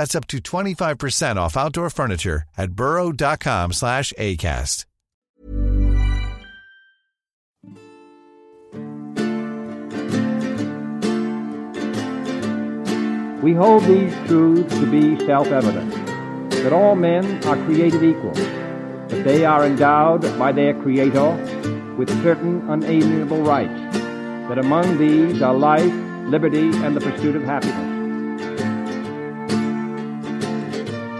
That's up to 25% off outdoor furniture at burrow.com slash ACAST. We hold these truths to be self-evident, that all men are created equal, that they are endowed by their Creator with certain unalienable rights, that among these are life, liberty, and the pursuit of happiness.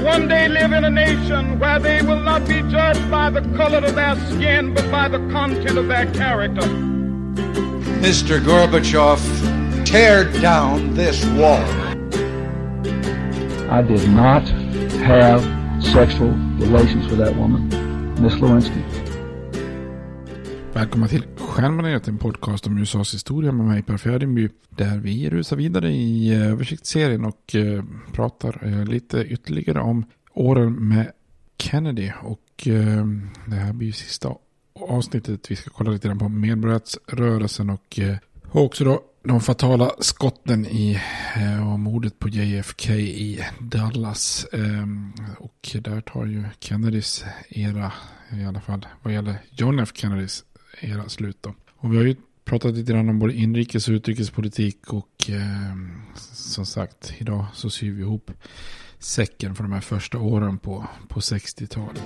one day live in a nation where they will not be judged by the color of their skin, but by the content of their character. Mr. Gorbachev, tear down this wall. I did not have sexual relations with that woman, Miss Lewinsky. Välkomna till Stjärnbaneret, en podcast om USAs historia med mig Per Fjärdingby. Där vi rusar vidare i eh, översiktsserien och eh, pratar eh, lite ytterligare om åren med Kennedy. Och eh, det här blir sista avsnittet. Vi ska kolla lite grann på medborgarrättsrörelsen och, eh, och också då de fatala skotten i eh, och mordet på JFK i Dallas. Och där tar ju Kennedys era, i alla fall vad gäller John F Kennedys era slut då. Och vi har ju pratat lite grann om både inrikes och utrikespolitik och eh, som sagt idag så syr vi ihop säcken för de här första åren på, på 60-talet.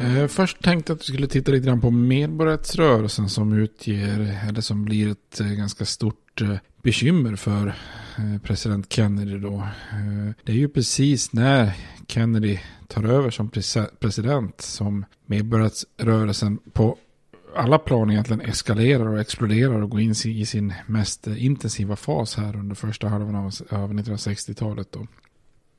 Eh, först tänkte jag att vi skulle titta lite grann på medborgarrättsrörelsen som utger, eller som blir ett eh, ganska stort eh, bekymmer för Eh, president Kennedy då. Eh, det är ju precis när Kennedy tar över som president som medborgarrättsrörelsen på alla plan egentligen eskalerar och exploderar och går in i sin mest intensiva fas här under första halvan av 1960-talet. Då.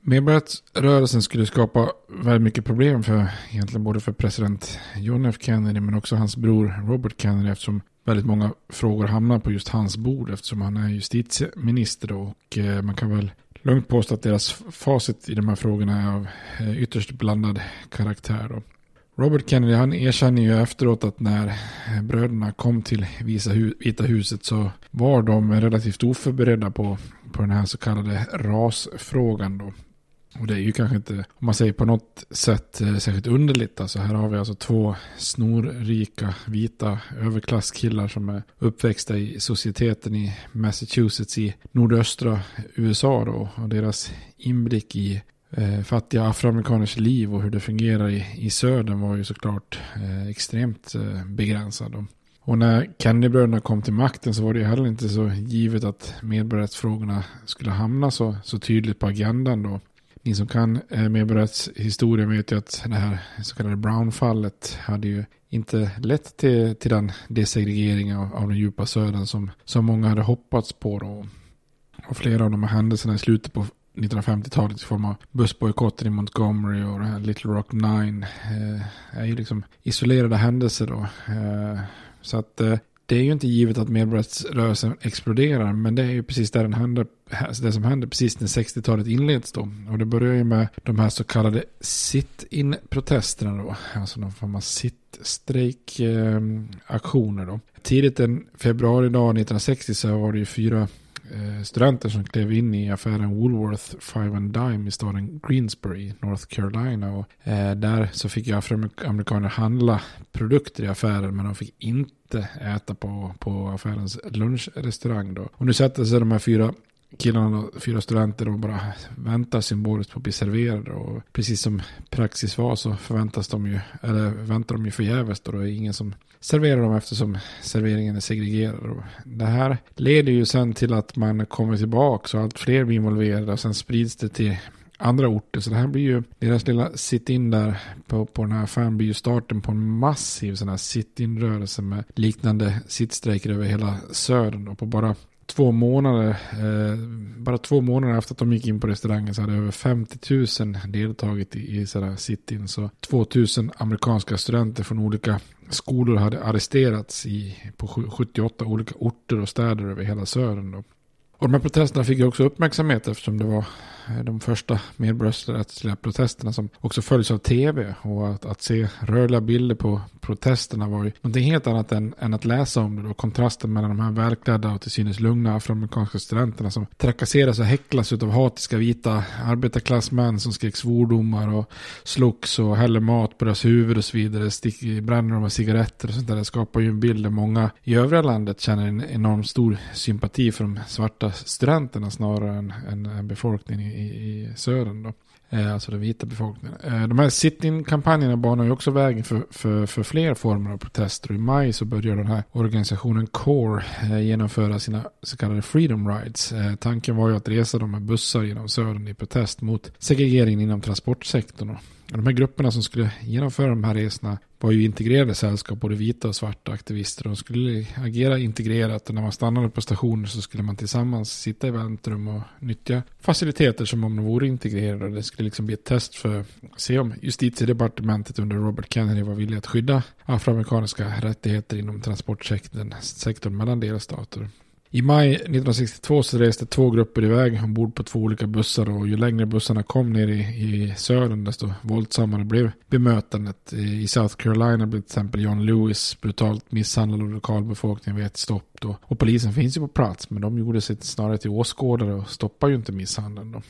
Medborgarrättsrörelsen skulle skapa väldigt mycket problem för egentligen både för president John F Kennedy men också hans bror Robert Kennedy eftersom väldigt många frågor hamnar på just hans bord eftersom han är justitieminister då. och eh, man kan väl lugnt påstå att deras facit i de här frågorna är av eh, ytterst blandad karaktär då. Robert Kennedy han erkänner ju efteråt att när eh, bröderna kom till Vita huset så var de relativt oförberedda på, på den här så kallade rasfrågan då. Och det är ju kanske inte, om man säger på något sätt, eh, särskilt underligt. Alltså här har vi alltså två snorrika vita överklasskillar som är uppväxta i societeten i Massachusetts i nordöstra USA då. Och deras inblick i eh, fattiga afroamerikaners liv och hur det fungerar i, i södern var ju såklart eh, extremt eh, begränsad. Och när Kennedybröderna kom till makten så var det ju heller inte så givet att medborgarrättsfrågorna skulle hamna så, så tydligt på agendan då. Ni som kan eh, medborgarrättshistoria vet ju att det här så kallade Brown-fallet hade ju inte lett till, till den desegregering av, av den djupa södern som, som många hade hoppats på. Då. Och flera av de här händelserna i slutet på 1950-talet i form av bussbojkotten i Montgomery och det här Little Rock Nine eh, är ju liksom isolerade händelser då. Eh, så att eh, det är ju inte givet att medborgarrättsrörelsen exploderar, men det är ju precis det, den händer, det som händer precis när 60-talet inleds då. Och det börjar ju med de här så kallade sit-in-protesterna då, alltså någon form av sitt-strejk-aktioner då. Tidigt en februaridag 1960 så var det ju fyra eh, studenter som klev in i affären Woolworth Five and Dime i staden Greensbury, North Carolina. Och, eh, där så fick ju afroamerikaner handla produkter i affären men de fick inte äta på, på affärens lunchrestaurang. Då. Och nu sätter sig de här fyra killarna, fyra studenter, och bara väntar symboliskt på att bli serverade. Och precis som praxis var så förväntas de ju, eller väntar de ju förgäves då. Det är ingen som serverar dem eftersom serveringen är segregerad. Och det här leder ju sen till att man kommer tillbaka och allt fler blir involverade och sen sprids det till andra orter. Så det här blir ju, deras lilla sit-in där på, på den här affären blir ju starten på en massiv sån här sit-in-rörelse med liknande sittstrejker över hela södern. Och på bara två månader, eh, bara två månader efter att de gick in på restaurangen så hade över 50 000 deltagit i, i sådana sit-in. Så 2 000 amerikanska studenter från olika skolor hade arresterats i, på 78 olika orter och städer över hela södern. Då. Och de här protesterna fick ju också uppmärksamhet eftersom det var de första medborgarrättsliga protesterna som också följs av tv. Och att, att, se rörliga bilder på protesterna var ju någonting helt annat än, än att läsa om det. Då. Kontrasten mellan de här välklädda och till synes lugna afroamerikanska studenterna som trakasseras och häcklas av hatiska vita arbetarklassmän som skrek svordomar och slogs och häller mat på deras huvud och så vidare. Stick, bränner de med cigaretter och sånt där. Det skapar ju en bild där många i övriga landet känner en enorm stor sympati för de svarta studenterna snarare än, än befolkningen i, i, södern. Då. Eh, alltså den vita befolkningen. Eh, de här sit-in-kampanjerna banar ju också vägen för, för, för fler former av protester. I maj så börjar den här organisationen CORE eh, genomföra sina så kallade freedom rides. Tanken var ju att resa dem med bussar genom södern i protest mot segregeringen inom transportsektorn. De här grupperna som skulle genomföra de här resorna var ju integrerade sällskap, både vita och svarta aktivister. De skulle agera integrerat och när man stannade på stationer så skulle man tillsammans sitta i väntrum och nyttja faciliteter som om de vore integrerade. Det skulle liksom bli ett test för att se om justitiedepartementet under Robert Kennedy var villiga att skydda afroamerikanska rättigheter inom transportsektorn mellan delstater. I maj 1962 så reste två grupper iväg ombord på två olika bussar och ju längre bussarna kom ner i, i södern desto våldsammare blev bemötandet. I South Carolina blev till exempel John Lewis brutalt misshandlad av lokalbefolkningen vid ett stopp. Då. Och polisen finns ju på plats men de gjorde sig snarare till åskådare och stoppar ju inte misshandeln. Då.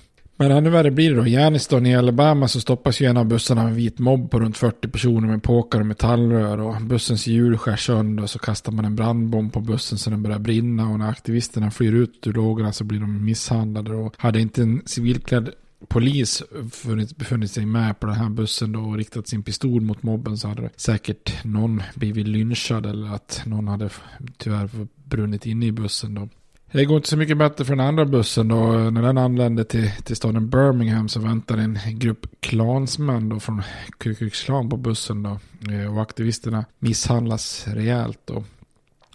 Men ännu värre blir det då. Janiston i Alabama så stoppas ju en av bussarna av en vit mobb på runt 40 personer med påkar och metallrör. Och bussens hjul skärs sönder och så kastar man en brandbomb på bussen så den börjar brinna. Och när aktivisterna flyr ut ur lågorna så blir de misshandlade. Och hade inte en civilklädd polis funnits, befunnit sig med på den här bussen då och riktat sin pistol mot mobben så hade säkert någon blivit lynchad eller att någon hade tyvärr brunnit inne i bussen då. Det går inte så mycket bättre för den andra bussen då. När den anlände till, till staden Birmingham så väntade en grupp klansmän då från Ku Klux Klan på bussen då. Eh, och aktivisterna misshandlas rejält då.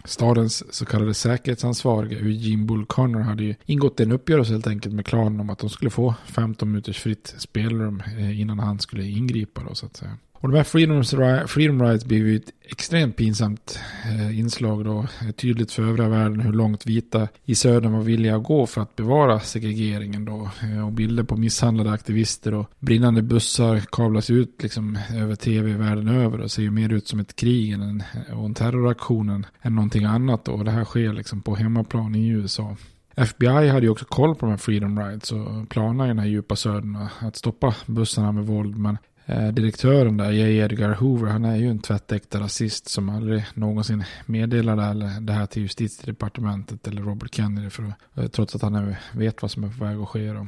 Stadens så kallade säkerhetsansvarige, Eugene Bull Connor hade ju ingått en uppgörelse helt enkelt med klanen om att de skulle få 15 minuters fritt spelrum eh, innan han skulle ingripa då så att säga. Och de här freedom, freedom rights blev ju ett extremt pinsamt eh, inslag då. Eh, tydligt för övriga världen hur långt vita i södern var villiga att gå för att bevara segregeringen då. Eh, och bilder på misshandlade aktivister och brinnande bussar kablas ut liksom över tv världen över och ser ju mer ut som ett krig än en, och en terroraktion än, än någonting annat då. Och det här sker liksom på hemmaplan i USA. FBI hade ju också koll på de här Freedom Rides och planerna i den här djupa södern att stoppa bussarna med våld. Men Eh, direktören där, J. Edgar Hoover, han är ju en tvättäkta rasist som aldrig någonsin meddelade det här till justitiedepartementet eller Robert Kennedy för, eh, trots att han vet vad som är på väg att ske. Då.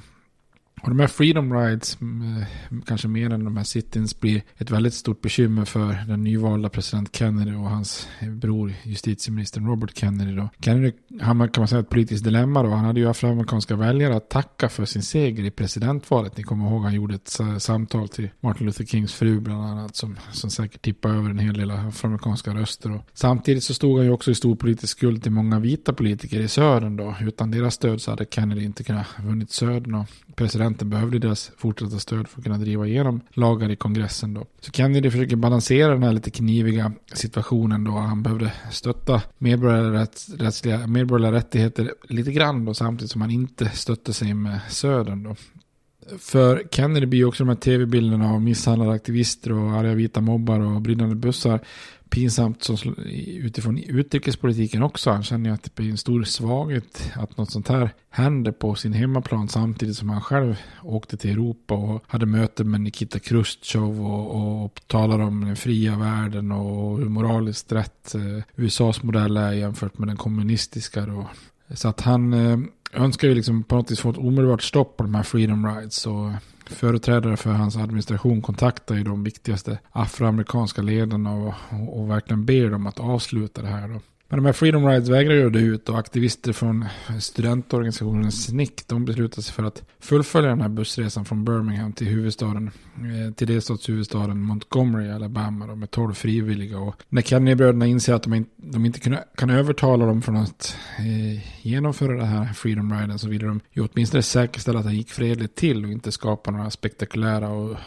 Och de här Freedom Rides, kanske mer än de här sittins, blir ett väldigt stort bekymmer för den nyvalda president Kennedy och hans bror justitieministern Robert Kennedy. Då. Kennedy hamnar kan man säga ett politiskt dilemma då. Han hade ju afroamerikanska väljare att tacka för sin seger i presidentvalet. Ni kommer ihåg han gjorde ett samtal till Martin Luther Kings fru bland annat som, som säkert tippade över en hel del afroamerikanska röster. Och Samtidigt så stod han ju också i stor politisk skuld till många vita politiker i södern då. Utan deras stöd så hade Kennedy inte kunnat vunnit södern. Och presidenten behövde deras fortsatta stöd för att kunna driva igenom lagar i kongressen då. Så Kennedy försöker balansera den här lite kniviga situationen då. Han behövde stötta medborgerliga, medborgerliga rättigheter lite grann då samtidigt som han inte stötte sig med södern då. För Kennedy blir också de här tv-bilderna av misshandlade aktivister och arga vita mobbar och brinnande bussar pinsamt som, utifrån utrikespolitiken också. Han känner ju att det blir en stor svaghet att något sånt här händer på sin hemmaplan samtidigt som han själv åkte till Europa och hade möten med Nikita Khrushchev och, och talar om den fria världen och hur moraliskt rätt eh, USAs modell är jämfört med den kommunistiska. Då. Så att han eh, önskar ju liksom på något vis få ett omedelbart stopp på de här freedom rights. Och företrädare för hans administration kontaktar ju de viktigaste afroamerikanska ledarna och, och, och verkligen ber dem att avsluta det här. Då. Men de här Freedom Rides vägrar göra det ut och aktivister från studentorganisationen SNIC de beslutar sig för att fullfölja den här bussresan från Birmingham till huvudstaden, eh, till delstatshuvudstaden Montgomery, Alabama då, med tolv frivilliga. Och när Kennedy-bröderna inser att de, in, de inte kan, kan övertala dem från att eh, genomföra det här Freedom Riden så vill de ju åtminstone säkerställa att det gick fredligt till och inte skapa några spektakulära och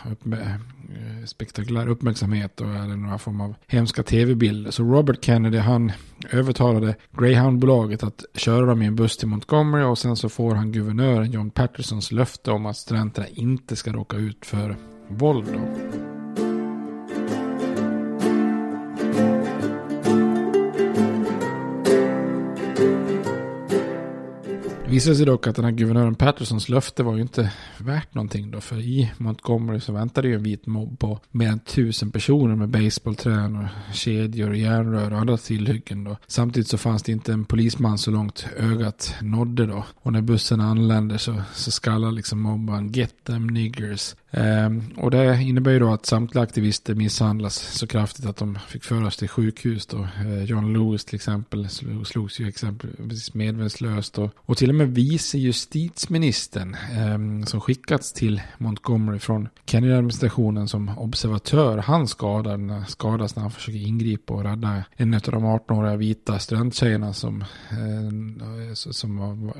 Eh, spektakulär uppmärksamhet och eller några form av hemska tv-bilder. Så Robert Kennedy han övertalade Greyhound-bolaget att köra dem i en buss till Montgomery och sen så får han guvernören John Pattersons löfte om att studenterna inte ska råka ut för våld. Då. Visade sig dock att den här guvernören Pattersons löfte var ju inte värt någonting då. För i Montgomery så väntade ju en vit mobb på mer än tusen personer med baseballträn och kedjor, järnrör och andra tillhyggen då. Samtidigt så fanns det inte en polisman så långt ögat nådde då. Och när bussen anländer så, så skallar liksom mobban Get them niggers. Ehm, och det innebär ju då att samtliga aktivister misshandlas så kraftigt att de fick föras till sjukhus då. Ehm, John Lewis till exempel slogs ju exempelvis medvetslöst och, och till och med vice justitieministern eh, som skickats till Montgomery från Kennedy-administrationen som observatör. Han skadar, skadas när han försöker ingripa och rädda en av de 18-åriga vita studenttjejerna som, eh, som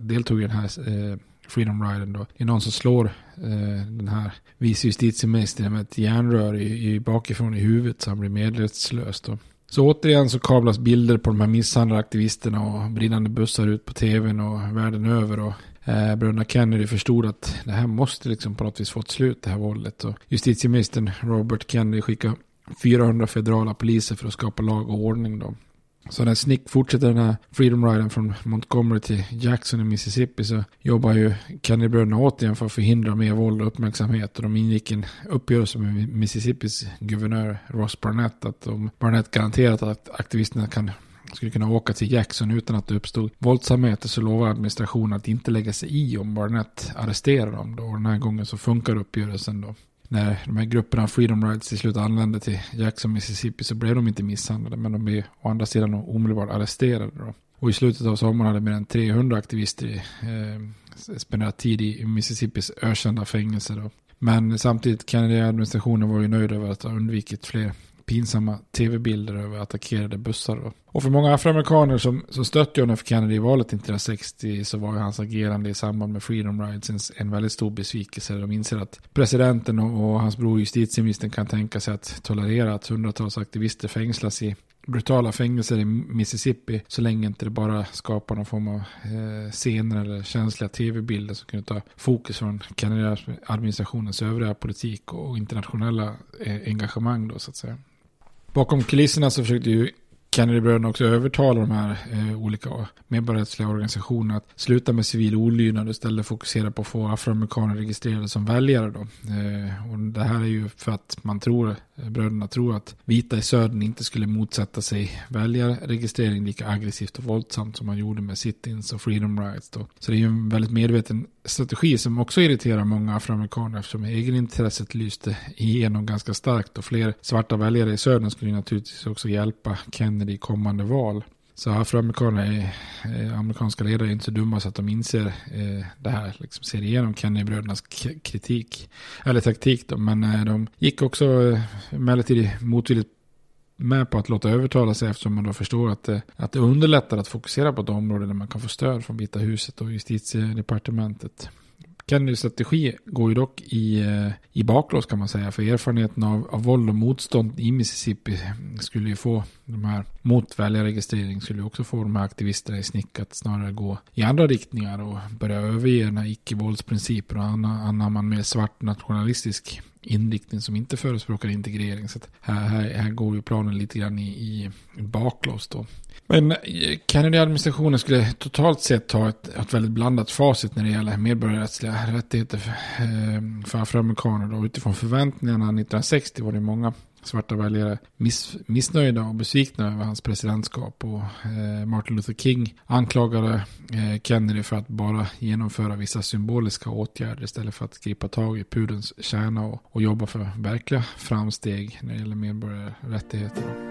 deltog i den här eh, Freedom Riden då. Det är någon som slår eh, den här vice justitieministern med ett järnrör i, i bakifrån i huvudet så han blir medvetslös då. Så återigen så kablas bilder på de här misshandlade aktivisterna och brinnande bussar ut på tvn och världen över. Och eh, bröderna Kennedy förstod att det här måste liksom på något vis få ett slut, det här våldet. Och justitieministern Robert Kennedy skickade 400 federala poliser för att skapa lag och ordning då. Så när Snick fortsätter den här Freedom Riden från Montgomery till Jackson i Mississippi så jobbar ju Kennedy-bröderna återigen för att förhindra mer våld och uppmärksamhet. Och de ingick en uppgörelse med Mississippis guvernör Ross Barnett att om Barnett garanterat att aktivisterna kan skulle kunna åka till Jackson utan att det uppstod våldsamheter så lovar administrationen att inte lägga sig i om Barnett arresterar dem. Då. Och den här gången så funkar uppgörelsen då när de här grupperna Freedom Rides till slut anlände till Jackson, Mississippi så blev de inte misshandlade. Men de blev å andra sidan omedelbart arresterade. Då. Och i slutet av sommaren hade mer än 300 aktivister eh, spenderat tid i Mississippis ökända fängelse. Då. Men samtidigt Kennedy-administrationen var ju nöjd över att ha undvikit fler pinsamma tv-bilder över attackerade bussar. Då. Och för många afroamerikaner som, som stötte John F. Kennedy i valet 1960 så var hans agerande i samband med Freedom Rides en, en väldigt stor besvikelse. De inser att presidenten och, och hans bror justitieministern kan tänka sig att tolerera att hundratals aktivister fängslas i brutala fängelser i Mississippi så länge inte det bara skapar någon form av eh, scener eller känsliga tv-bilder som kunde ta fokus från Kennedy-administrationens övriga politik och internationella eh, engagemang då så att säga. Bakom kulisserna så försökte ju Kennedy-bröderna också övertalar de här eh, olika medborgarrättsliga organisationerna att sluta med civil olydnad och istället fokusera på att få afroamerikaner registrerade som väljare. Då. Eh, och det här är ju för att man tror, eh, bröderna tror att vita i södern inte skulle motsätta sig väljarregistrering lika aggressivt och våldsamt som man gjorde med sit-ins och freedom rights. Då. Så det är ju en väldigt medveten strategi som också irriterar många afroamerikaner eftersom egenintresset lyste igenom ganska starkt och fler svarta väljare i södern skulle naturligtvis också hjälpa Kennedy i kommande val. Så afroamerikaner, eh, amerikanska ledare är inte så dumma så att de inser eh, det här, liksom ser igenom Kennedy-brödernas kritik, eller taktik då, men eh, de gick också eh, emellertid motvilligt med på att låta övertala sig eftersom man då förstår att, eh, att det underlättar att fokusera på ett område där man kan få stöd från Vita huset och justitiedepartementet. Kennedys strategi går ju dock i, eh, i baklås kan man säga. För erfarenheten av, av våld och motstånd i Mississippi skulle ju få de här mot väljarregistrering skulle ju också få de här aktivisterna i snick att snarare gå i andra riktningar och börja överge den här icke-våldsprincipen och anamma en mer svart nationalistisk inriktning som inte förespråkar integrering. Så här, här, här, går ju planen lite grann i, i baklås då. Men eh, Kennedy-administrationen skulle totalt sett ha ett, ett väldigt blandat facit när det gäller medborgarrättsliga rättigheter för, eh, för afroamerikaner. Då. Utifrån förväntningarna 1960 var det många svarta väljare miss, missnöjda och besvikna över hans presidentskap. Och eh, Martin Luther King anklagade eh, Kennedy för att bara genomföra vissa symboliska åtgärder istället för att gripa tag i pudens kärna och, och jobba för verkliga framsteg när det gäller medborgarrättigheter.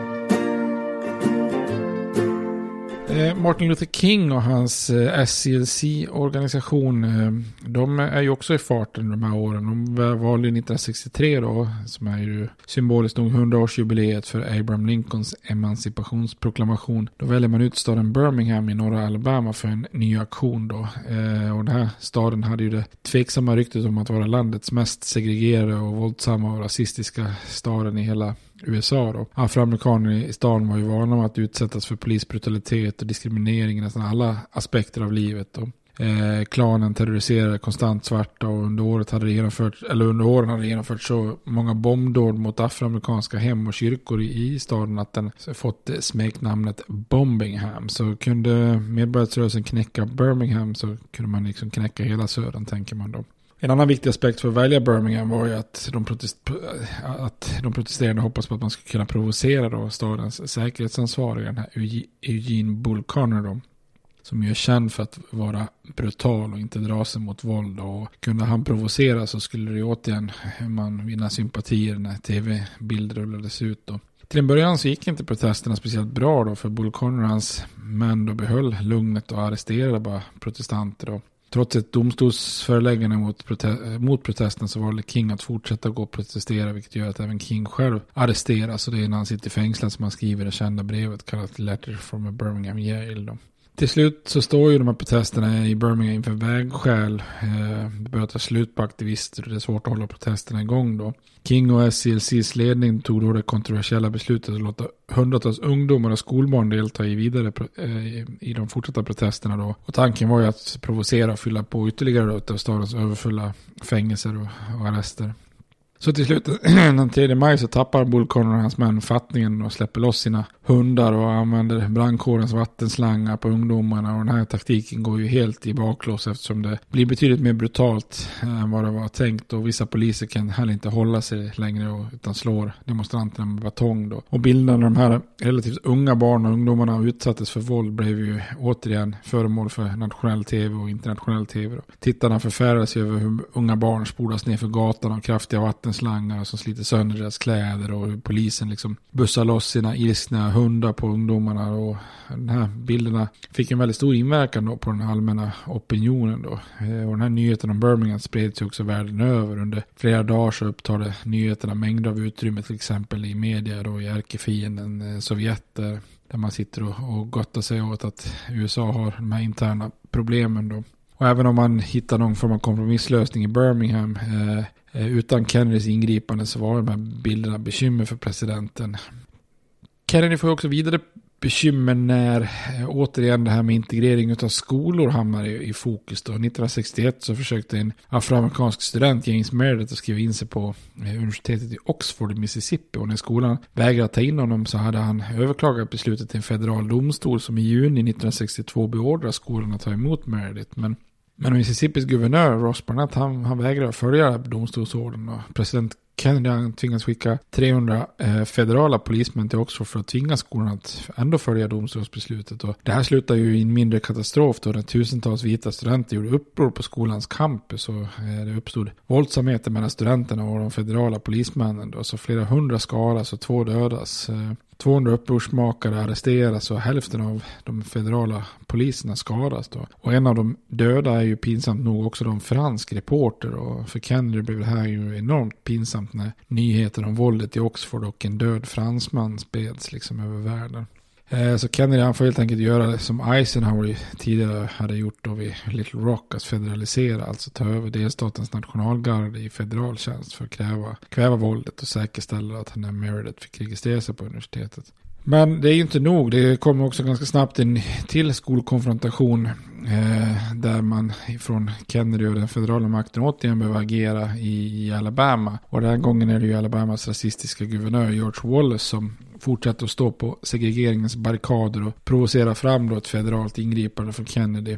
Eh, Martin Luther King och hans eh, SCLC-organisation, eh, de är ju också i farten de här åren. De valde 1963 då, som är ju symboliskt nog 100-årsjubileet för Abraham Lincolns emancipationsproklamation. Då väljer man ut staden Birmingham i norra Alabama för en ny aktion då. Och den här staden hade ju det tveksamma ryktet om att vara landets mest segregerade och våldsamma och rasistiska staden i hela USA då. Afroamerikaner i stan var ju vana att utsättas för polisbrutalitet och diskriminering i nästan alla aspekter av livet. Då. Eh, klanen terroriserade konstant svarta och under, året hade det genomfört, eller under åren hade det genomfört så många bombdåd mot afroamerikanska hem och kyrkor i, i staden att den fått eh, smeknamnet Bombingham. Så kunde medborgarrörelsen knäcka Birmingham så kunde man liksom knäcka hela södern tänker man då. En annan viktig aspekt för att välja Birmingham var ju att de, protest, att de protesterande hoppas på att man skulle kunna provocera då stadens säkerhetsansvariga, den här Eugene Bull Connor då, som ju är känd för att vara brutal och inte dra sig mot våld. Och kunde han provocera så skulle det återigen man vinna sympatier när tv-bilder rullades ut. Då. Till en början så gick inte protesterna speciellt bra då för Bull Connor och hans män då behöll lugnet och arresterade bara protestanter. Då. Trots ett domstolsföreläggande mot, prote mot protesten så valde King att fortsätta gå och protestera vilket gör att även King själv arresteras. Och det är när han sitter fängslad som han skriver det kända brevet kallat Letter from a Birmingham Jail. Då. Till slut så står ju de här protesterna i Birmingham inför vägskäl. Eh, det börjar ta slut på aktivister och det är svårt att hålla protesterna igång då. King och SCLCs ledning tog då det kontroversiella beslutet att låta hundratals ungdomar och skolbarn delta i vidare eh, i de fortsatta protesterna då. Och tanken var ju att provocera och fylla på ytterligare av stadens överfulla fängelser och arrester. Så till slut den 3 maj så tappar Bullcorn och hans män fattningen och släpper loss sina hundar och använder brandkårens vattenslangar på ungdomarna. Och den här taktiken går ju helt i baklås eftersom det blir betydligt mer brutalt eh, än vad det var tänkt. Och vissa poliser kan heller inte hålla sig längre utan slår demonstranterna med batong då. Och bilderna av de här relativt unga barnen och ungdomarna utsattes för våld blev ju återigen föremål för nationell tv och internationell tv. Då. Tittarna förfärades över hur unga barn spolas ner för gatan av kraftiga vattenslangar som sliter sönder deras kläder och hur polisen liksom bussar loss sina ilskna hundar på ungdomarna. Och de här bilderna fick en väldigt stor inverkan då på den allmänna opinionen då. Eh, och den här nyheten om Birmingham spreds ju också världen över. Under flera dagar så upptar nyheterna mängder av utrymme till exempel i media då i ärkefienden eh, Sovjeter. Sovjet där, man sitter och, och gottar sig åt att USA har de här interna problemen då. Och även om man hittar någon form av kompromisslösning i Birmingham Eh, eh utan Kennedys ingripande så var de här bilderna bekymmer för presidenten. Kennedy får också vidare bekymmer när eh, återigen det här med integrering av skolor hamnar i, i fokus. Då. 1961 så försökte en afroamerikansk student, James Meredith, att skriva in sig på eh, universitetet i Oxford i Mississippi. Och när skolan vägrade ta in honom så hade han överklagat beslutet till en federal domstol som i juni 1962 beordrade skolan att ta emot Meredith. Men men Mississippis guvernör Ross Barnett han, han vägrar följa domstolsorden och president Kennedy tvingas skicka 300 eh, federala polismän till Oxford för att tvinga skolan att ändå följa domstolsbeslutet. Och det här slutar ju i en mindre katastrof då när tusentals vita studenter gjorde uppror på skolans campus och eh, det uppstod våldsamheter mellan studenterna och de federala polismännen. Då, så flera hundra skadas och två dödas. Eh, 200 upprorsmakare arresteras och hälften av de federala poliserna skadas. Då. Och en av de döda är ju pinsamt nog också de fransk reporter. Och för Kennedy blev det här ju enormt pinsamt när nyheter om våldet i Oxford och en död fransman spreds liksom över världen. Eh, så Kennedy han får helt enkelt göra det som Eisenhower tidigare hade gjort då vid Little Rock. Att federalisera, alltså ta över delstatens nationalgarde i federal tjänst för att kräva, kväva våldet och säkerställa att han är Meredith fick registrera sig på universitetet. Men det är ju inte nog. Det kommer också ganska snabbt en till skolkonfrontation eh, där man från Kennedy och den federala makten återigen behöver agera i, i Alabama. Och den här gången är det ju Alabamas rasistiska guvernör George Wallace som fortsätter att stå på segregeringens barrikader och provocera fram då ett federalt ingripande från Kennedy.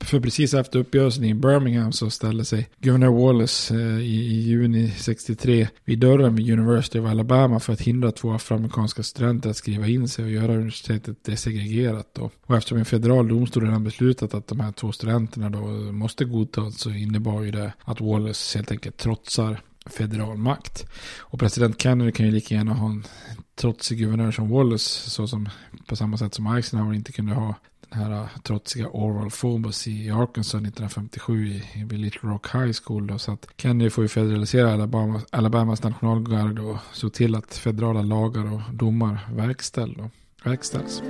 För precis efter uppgörelsen i Birmingham så ställde sig guvernör Wallace eh, i, i, juni 63 vid dörren vid University of Alabama för att hindra två afroamerikanska studenter att skriva in sig och göra universitetet desegregerat. Då. Och eftersom en federal domstol redan beslutat att de här två studenterna då måste godtas så innebar ju det att Wallace helt enkelt trotsar federal makt. Och president Kennedy kan ju lika gärna ha en trotsig guvernör som Wallace, så som på samma sätt som Eisenhower inte kunde ha den här äh, trotsiga Orwell Phobos i Arkansas 1957 i, i Little Rock High School. Då, så att Kennedy får ju federalisera Alabamas, Alabamas nationalgarde och så till att federala lagar och domar verkställ, då, verkställs.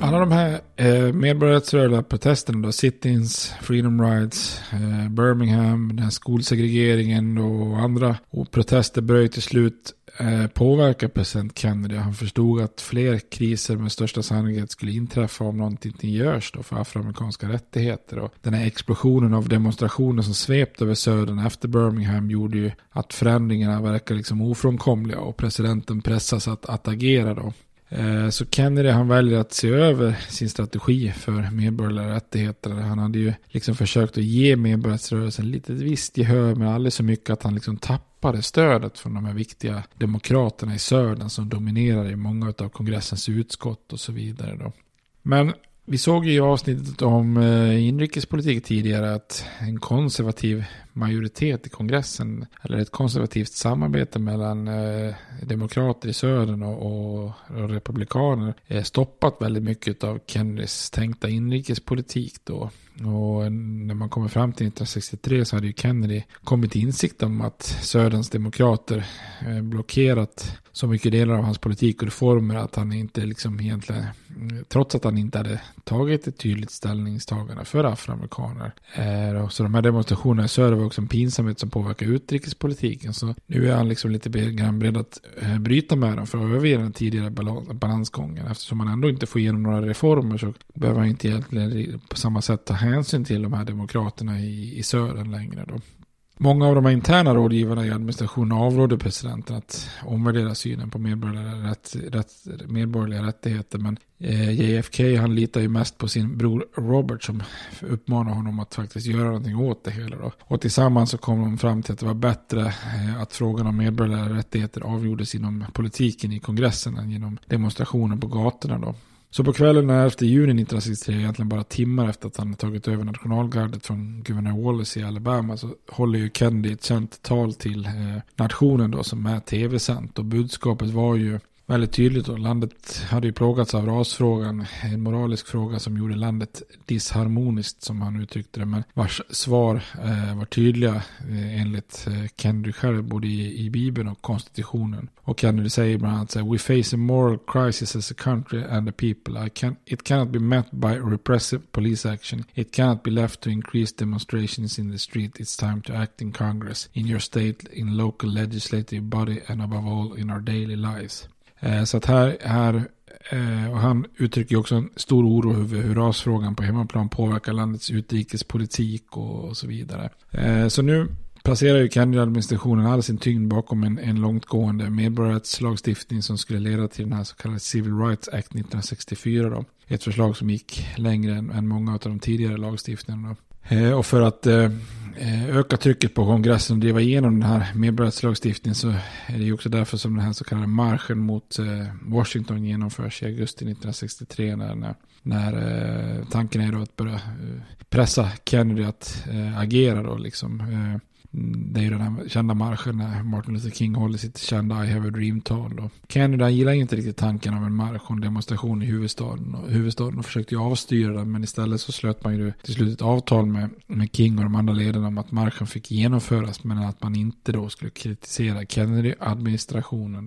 Alla de här eh, medborgarrättsrörliga protesterna då, sittings, freedom rides, eh, Birmingham, den här skolsegregeringen och andra och protester började till slut eh, påverka president Kennedy. Han förstod att fler kriser med största sannolikhet skulle inträffa om någonting inte görs då för afroamerikanska rättigheter. Och den här explosionen av demonstrationer som svepte över södern efter Birmingham gjorde ju att förändringarna verkar liksom ofrånkomliga och presidenten pressas att, att agera då. Eh, så Kennedy han väljer att se över sin strategi för medborgerliga rättigheter. Han hade ju liksom försökt att ge medborgarrättsrörelsen lite visst gehör men aldrig så mycket att han liksom tappade stödet från de här viktiga demokraterna i södern som dominerar i många av kongressens utskott och så vidare. Då. Men vi såg ju i avsnittet om eh, inrikespolitik tidigare att en konservativ majoritet i kongressen eller ett konservativt samarbete mellan eh, demokrater i södern och, och, och republikaner eh, stoppat väldigt mycket av Kennedys tänkta inrikespolitik då. Och när man kommer fram till 1963 så hade ju Kennedy kommit till insikt om att Söderns demokrater eh, blockerat så mycket delar av hans politik och reformer att han inte liksom egentligen, eh, trots att han inte hade tagit ett tydligt ställningstagande för afroamerikaner. Eh, så de här demonstrationerna i söder var också en pinsamhet som påverkar utrikespolitiken. Så nu är han liksom lite grann beredd att eh, bryta med dem för att överge den tidigare balansgången. Eftersom han ändå inte får igenom några reformer så behöver han inte egentligen på samma sätt ta hänsyn till de här demokraterna i, i södern längre. Då. Många av de här interna rådgivarna i administrationen avrådde presidenten att omvärdera synen på medborgerliga, rätt, rätt, medborgerliga rättigheter. Men eh, JFK han litar ju mest på sin bror Robert som uppmanar honom att faktiskt göra någonting åt det hela. Då. Och tillsammans så kom de fram till att det var bättre eh, att frågan om medborgerliga rättigheter avgjordes inom politiken i kongressen än genom demonstrationer på gatorna. Då. Så på kvällen den 11 juni 1963, egentligen bara timmar efter att han tagit över nationalgardet från guvernör Wallace i Alabama, så håller ju Kennedy ett känt tal till eh, nationen då som är tv-sänt. Och budskapet var ju väldigt tydligt. Och landet hade ju plågats av rasfrågan, en moralisk fråga som gjorde landet disharmoniskt som han uttryckte det. Men vars svar eh, var tydliga eh, enligt eh, Kennedy själv både i, i Bibeln och konstitutionen. Och Kennedy säger bland annat så här, We face a moral crisis as a country and a people. I can, it cannot be met by repressive police action. It cannot be left to increase demonstrations in the street. It's time to act in Congress, in your state, in local legislative body and above all in our daily lives. Eh, så att här, här eh, och han uttrycker också en stor oro över hur rasfrågan på hemmaplan påverkar landets utrikespolitik och, så vidare. Eh, så nu placerar ju Kennedy-administrationen all sin tyngd bakom en, en långtgående medborgarrättslagstiftning som skulle leda till den här så kallade Civil Rights Act 1964. Då. Ett förslag som gick längre än, än många av de tidigare lagstiftningarna. Eh, och för att eh, Eh, öka trycket på kongressen och driva igenom den här medborgarrättslagstiftningen så är det ju också därför som den här så kallade marschen mot eh, Washington genomförs i augusti 1963 när, när eh, tanken är då att börja pressa Kennedy att agera då liksom. Det är ju den här kända marschen när Martin Luther King håller sitt kända I have a dream-tal. Kennedy gillar inte riktigt tanken av en marsch och en demonstration i huvudstaden. Och huvudstaden och försökte ju avstyra den men istället så slöt man ju till slut ett avtal med, med King och de andra ledarna om att marschen fick genomföras men att man inte då skulle kritisera Kennedy-administrationen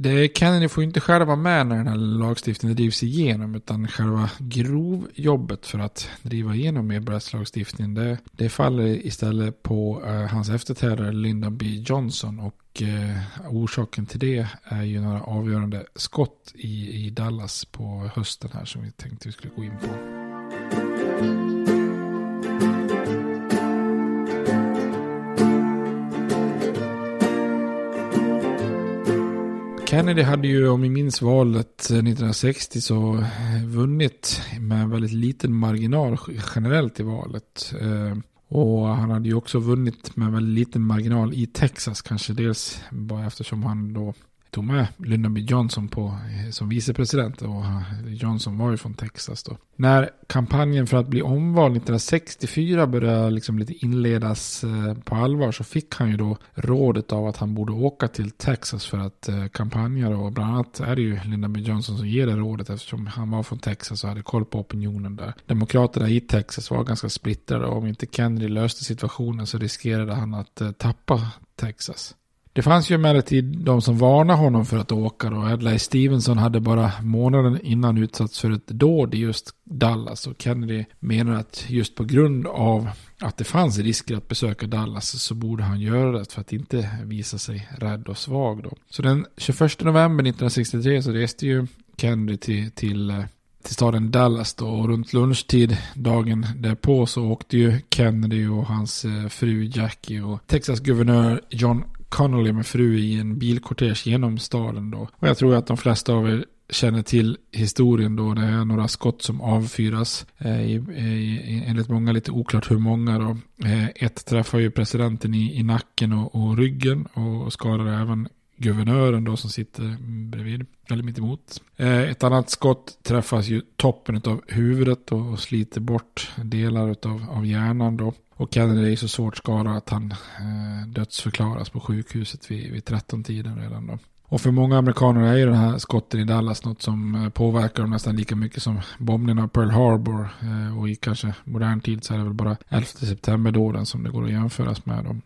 det Kennedy får ju inte själva vara med när den här lagstiftningen drivs igenom utan själva grovjobbet för att driva igenom medborgarrättslagstiftningen det, det faller istället på uh, hans efterträdare Lyndon B. Johnson och uh, orsaken till det är ju några avgörande skott i, i Dallas på hösten här som vi tänkte vi skulle gå in på. Kennedy hade ju, om vi minns valet eh, 1960, så eh, vunnit med väldigt liten marginal generellt i valet. Eh, och han hade ju också vunnit med väldigt liten marginal i Texas, kanske dels bara eftersom han då tog med Lyndon B. Johnson på, eh, som vicepresident. Och eh, Johnson var ju från Texas då. När kampanjen för att bli omvald 1964 började liksom lite inledas eh, på allvar så fick han ju då rådet av att han borde åka till Texas för att kampanja. Och bland annat är det ju Lyndon B. Johnson som ger det rådet eftersom han var från Texas och hade koll på opinionen där. Demokraterna i Texas var ganska splittrade och om inte Kennedy löste situationen så riskerade han att tappa Texas. Det fanns ju emellertid de som varnade honom för att åka då. Adlai Stevenson hade bara månaden innan utsatts för ett dåd i just Dallas. Och Kennedy menar att just på grund av att det fanns risker att besöka Dallas så borde han göra det för att inte visa sig rädd och svag då. Så den 21 november 1963 så reste ju Kennedy till, till eh, till staden Dallas då och runt lunchtid dagen därpå så åkte ju Kennedy och hans eh, fru Jackie och Texas guvernör John Connolly med fru i en bilkortege genom staden då. Och jag tror att de flesta av er känner till historien då. Det är några skott som avfyras. Eh, i, i, enligt många lite oklart hur många då. Eh, ett träffar ju presidenten i, i nacken och, och ryggen och skadar även guvernören då som sitter bredvid, eller mitt emot. Eh, ett annat skott träffas ju toppen av huvudet och sliter bort delar av, av hjärnan då. Och Kennedy är så svårt skadad att han eh, dödsförklaras på sjukhuset vid, vid 13-tiden redan då. Och för många amerikaner är ju den här skotten i Dallas något som eh, påverkar dem nästan lika mycket som bombningen av Pearl Harbor. Eh, och i kanske modern tid så är det väl bara 11 september-dåden som det går att jämföras med. Dem.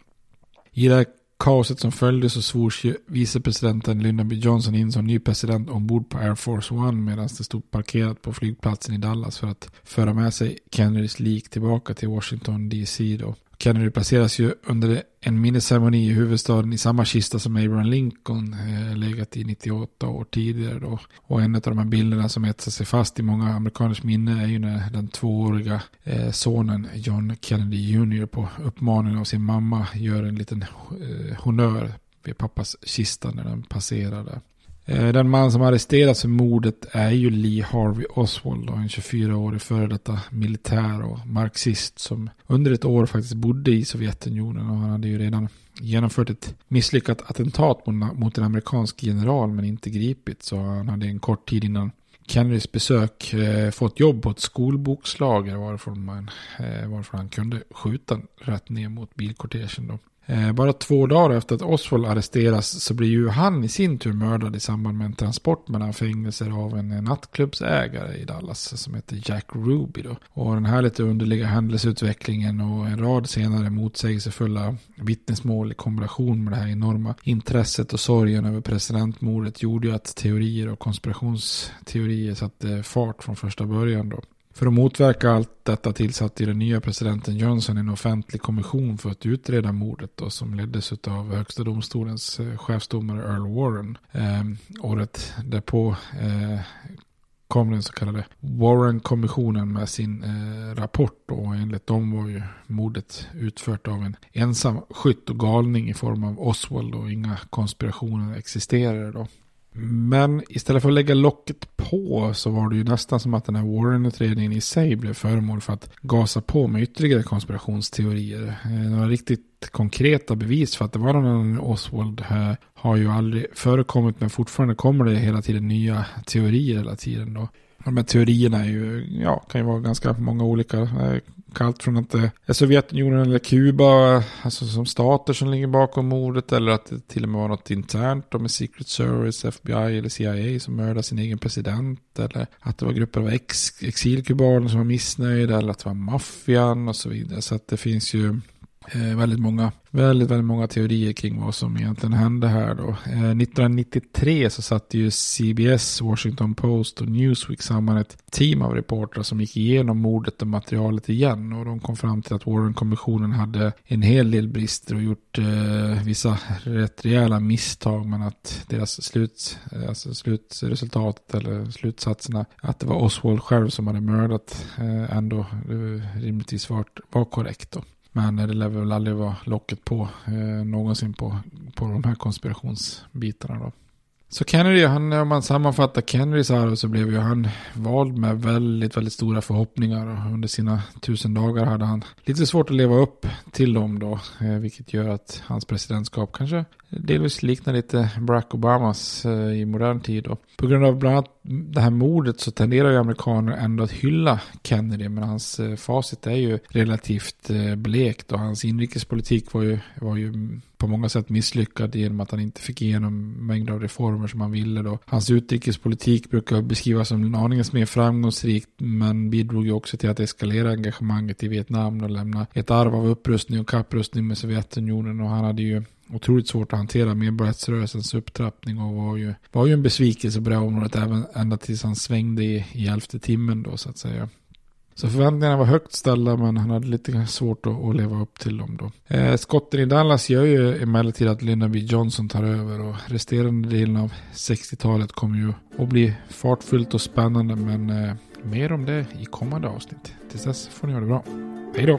I det kaoset som följde så svors ju vicepresidenten Lyndon B Johnson in som ny president ombord på Air Force One medan det stod parkerat på flygplatsen i Dallas för att föra med sig Kennedys lik tillbaka till Washington DC då. Kennedy placeras ju under en minnesceremoni i huvudstaden i samma kista som Abraham Lincoln eh, legat i 98 år tidigare då. Och en av de här bilderna som etsar sig fast i många amerikaners minne är ju när den tvååriga eh, sonen John Kennedy Jr. på uppmaning av sin mamma gör en liten eh, honör vid pappas kista när den passerade. Eh, den man som arresterats för mordet är ju Lee Harvey Oswald, en 24-årig före detta militär och marxist som under ett år faktiskt bodde i Sovjetunionen och han hade ju redan genomfört ett misslyckat attentat mot en amerikansk general men inte gripit så han hade en kort tid innan Kennedys besök eh, fått jobb på ett skolbokslager varifrån, man, eh, varifrån han kunde skjuta rätt ner mot bilkortegen. Då. Eh, bara två dagar efter att Oswald arresteras så blir ju han i sin tur mördad i samband med en transport mellan fängelser av en nattklubbsägare i Dallas som heter Jack Ruby. Då. Och den här lite underliga händelseutvecklingen och en rad senare motsägelsefulla vittnesmål i kombination med det här enorma intresset och sorgen över presidentmordet gjorde ju att teorier och konspirationsteorier satte fart från första början. Då. För att motverka allt detta tillsatte den nya presidenten Johnson en offentlig kommission för att utreda mordet då, som leddes av högsta domstolens eh, chefsdomare Earl Warren. Eh, året därpå eh, kom den så kallade Warren-kommissionen med sin eh, rapport och enligt dem var ju mordet utfört av en ensam skytt och galning i form av Oswald och inga konspirationer existerade då. Men istället för att lägga locket på så var det ju nästan som att den här Warren-utredningen i sig blev föremål för att gasa på med ytterligare konspirationsteorier. Eh, några riktigt konkreta bevis för att det var någon Oswald här har ju aldrig förekommit men fortfarande kommer det hela tiden nya teorier hela tiden då. De här teorierna är ju, ja, kan ju vara ganska många olika. Eh, kallt från att det är Sovjetunionen eller Kuba, alltså som stater som ligger bakom mordet. Eller att det till och med var något internt med Secret Service, FBI eller CIA som mördade sin egen president. Eller att det var grupper av ex exilkubaner som var missnöjda. Eller att det var maffian och så vidare. Så att det finns ju Eh, väldigt, många, väldigt, väldigt många teorier kring vad som egentligen hände här då. Eh, 1993 så satte ju CBS, Washington Post och Newsweek samman ett team av reportrar som gick igenom mordet och materialet igen. Och de kom fram till att Warren-kommissionen hade en hel del brister och gjort eh, vissa rätt rejäla misstag. Men att deras slut, eh, alltså slutresultatet eller slutsatserna att det var Oswald själv som hade mördat eh, ändå eh, rimligtvis var, var korrekt då. Men det lär väl aldrig vara locket på eh, någonsin på, på de här konspirationsbitarna då. Så Kennedy, han, om man sammanfattar Kennedys arv så blev ju han vald med väldigt, väldigt stora förhoppningar. Under sina tusen dagar hade han lite svårt att leva upp till dem då. Eh, vilket gör att hans presidentskap kanske delvis liknar lite Barack Obamas eh, i modern tid. Då. på grund av bland annat det här mordet så tenderar ju amerikaner ändå att hylla Kennedy. Men hans eh, facit är ju relativt eh, blekt och hans inrikespolitik var ju, var ju på många sätt misslyckad genom att han inte fick igenom mängder av reformer som han ville. Då. Hans utrikespolitik brukar beskrivas som en aningens mer framgångsrikt men bidrog ju också till att eskalera engagemanget i Vietnam och lämna ett arv av upprustning och kapprustning med Sovjetunionen och han hade ju otroligt svårt att hantera medborgarrättsrörelsens upptrappning och var ju, var ju en besvikelse på det här området även ända tills han svängde i, i elfte timmen då så att säga. Så förväntningarna var högt ställda men han hade lite svårt att, att leva upp till dem då. Eh, skotten i Dallas gör ju emellertid att Lyndon B Johnson tar över och resterande delen av 60-talet kommer ju att bli fartfyllt och spännande men eh, mer om det i kommande avsnitt. Tills dess får ni ha det bra. Hej då!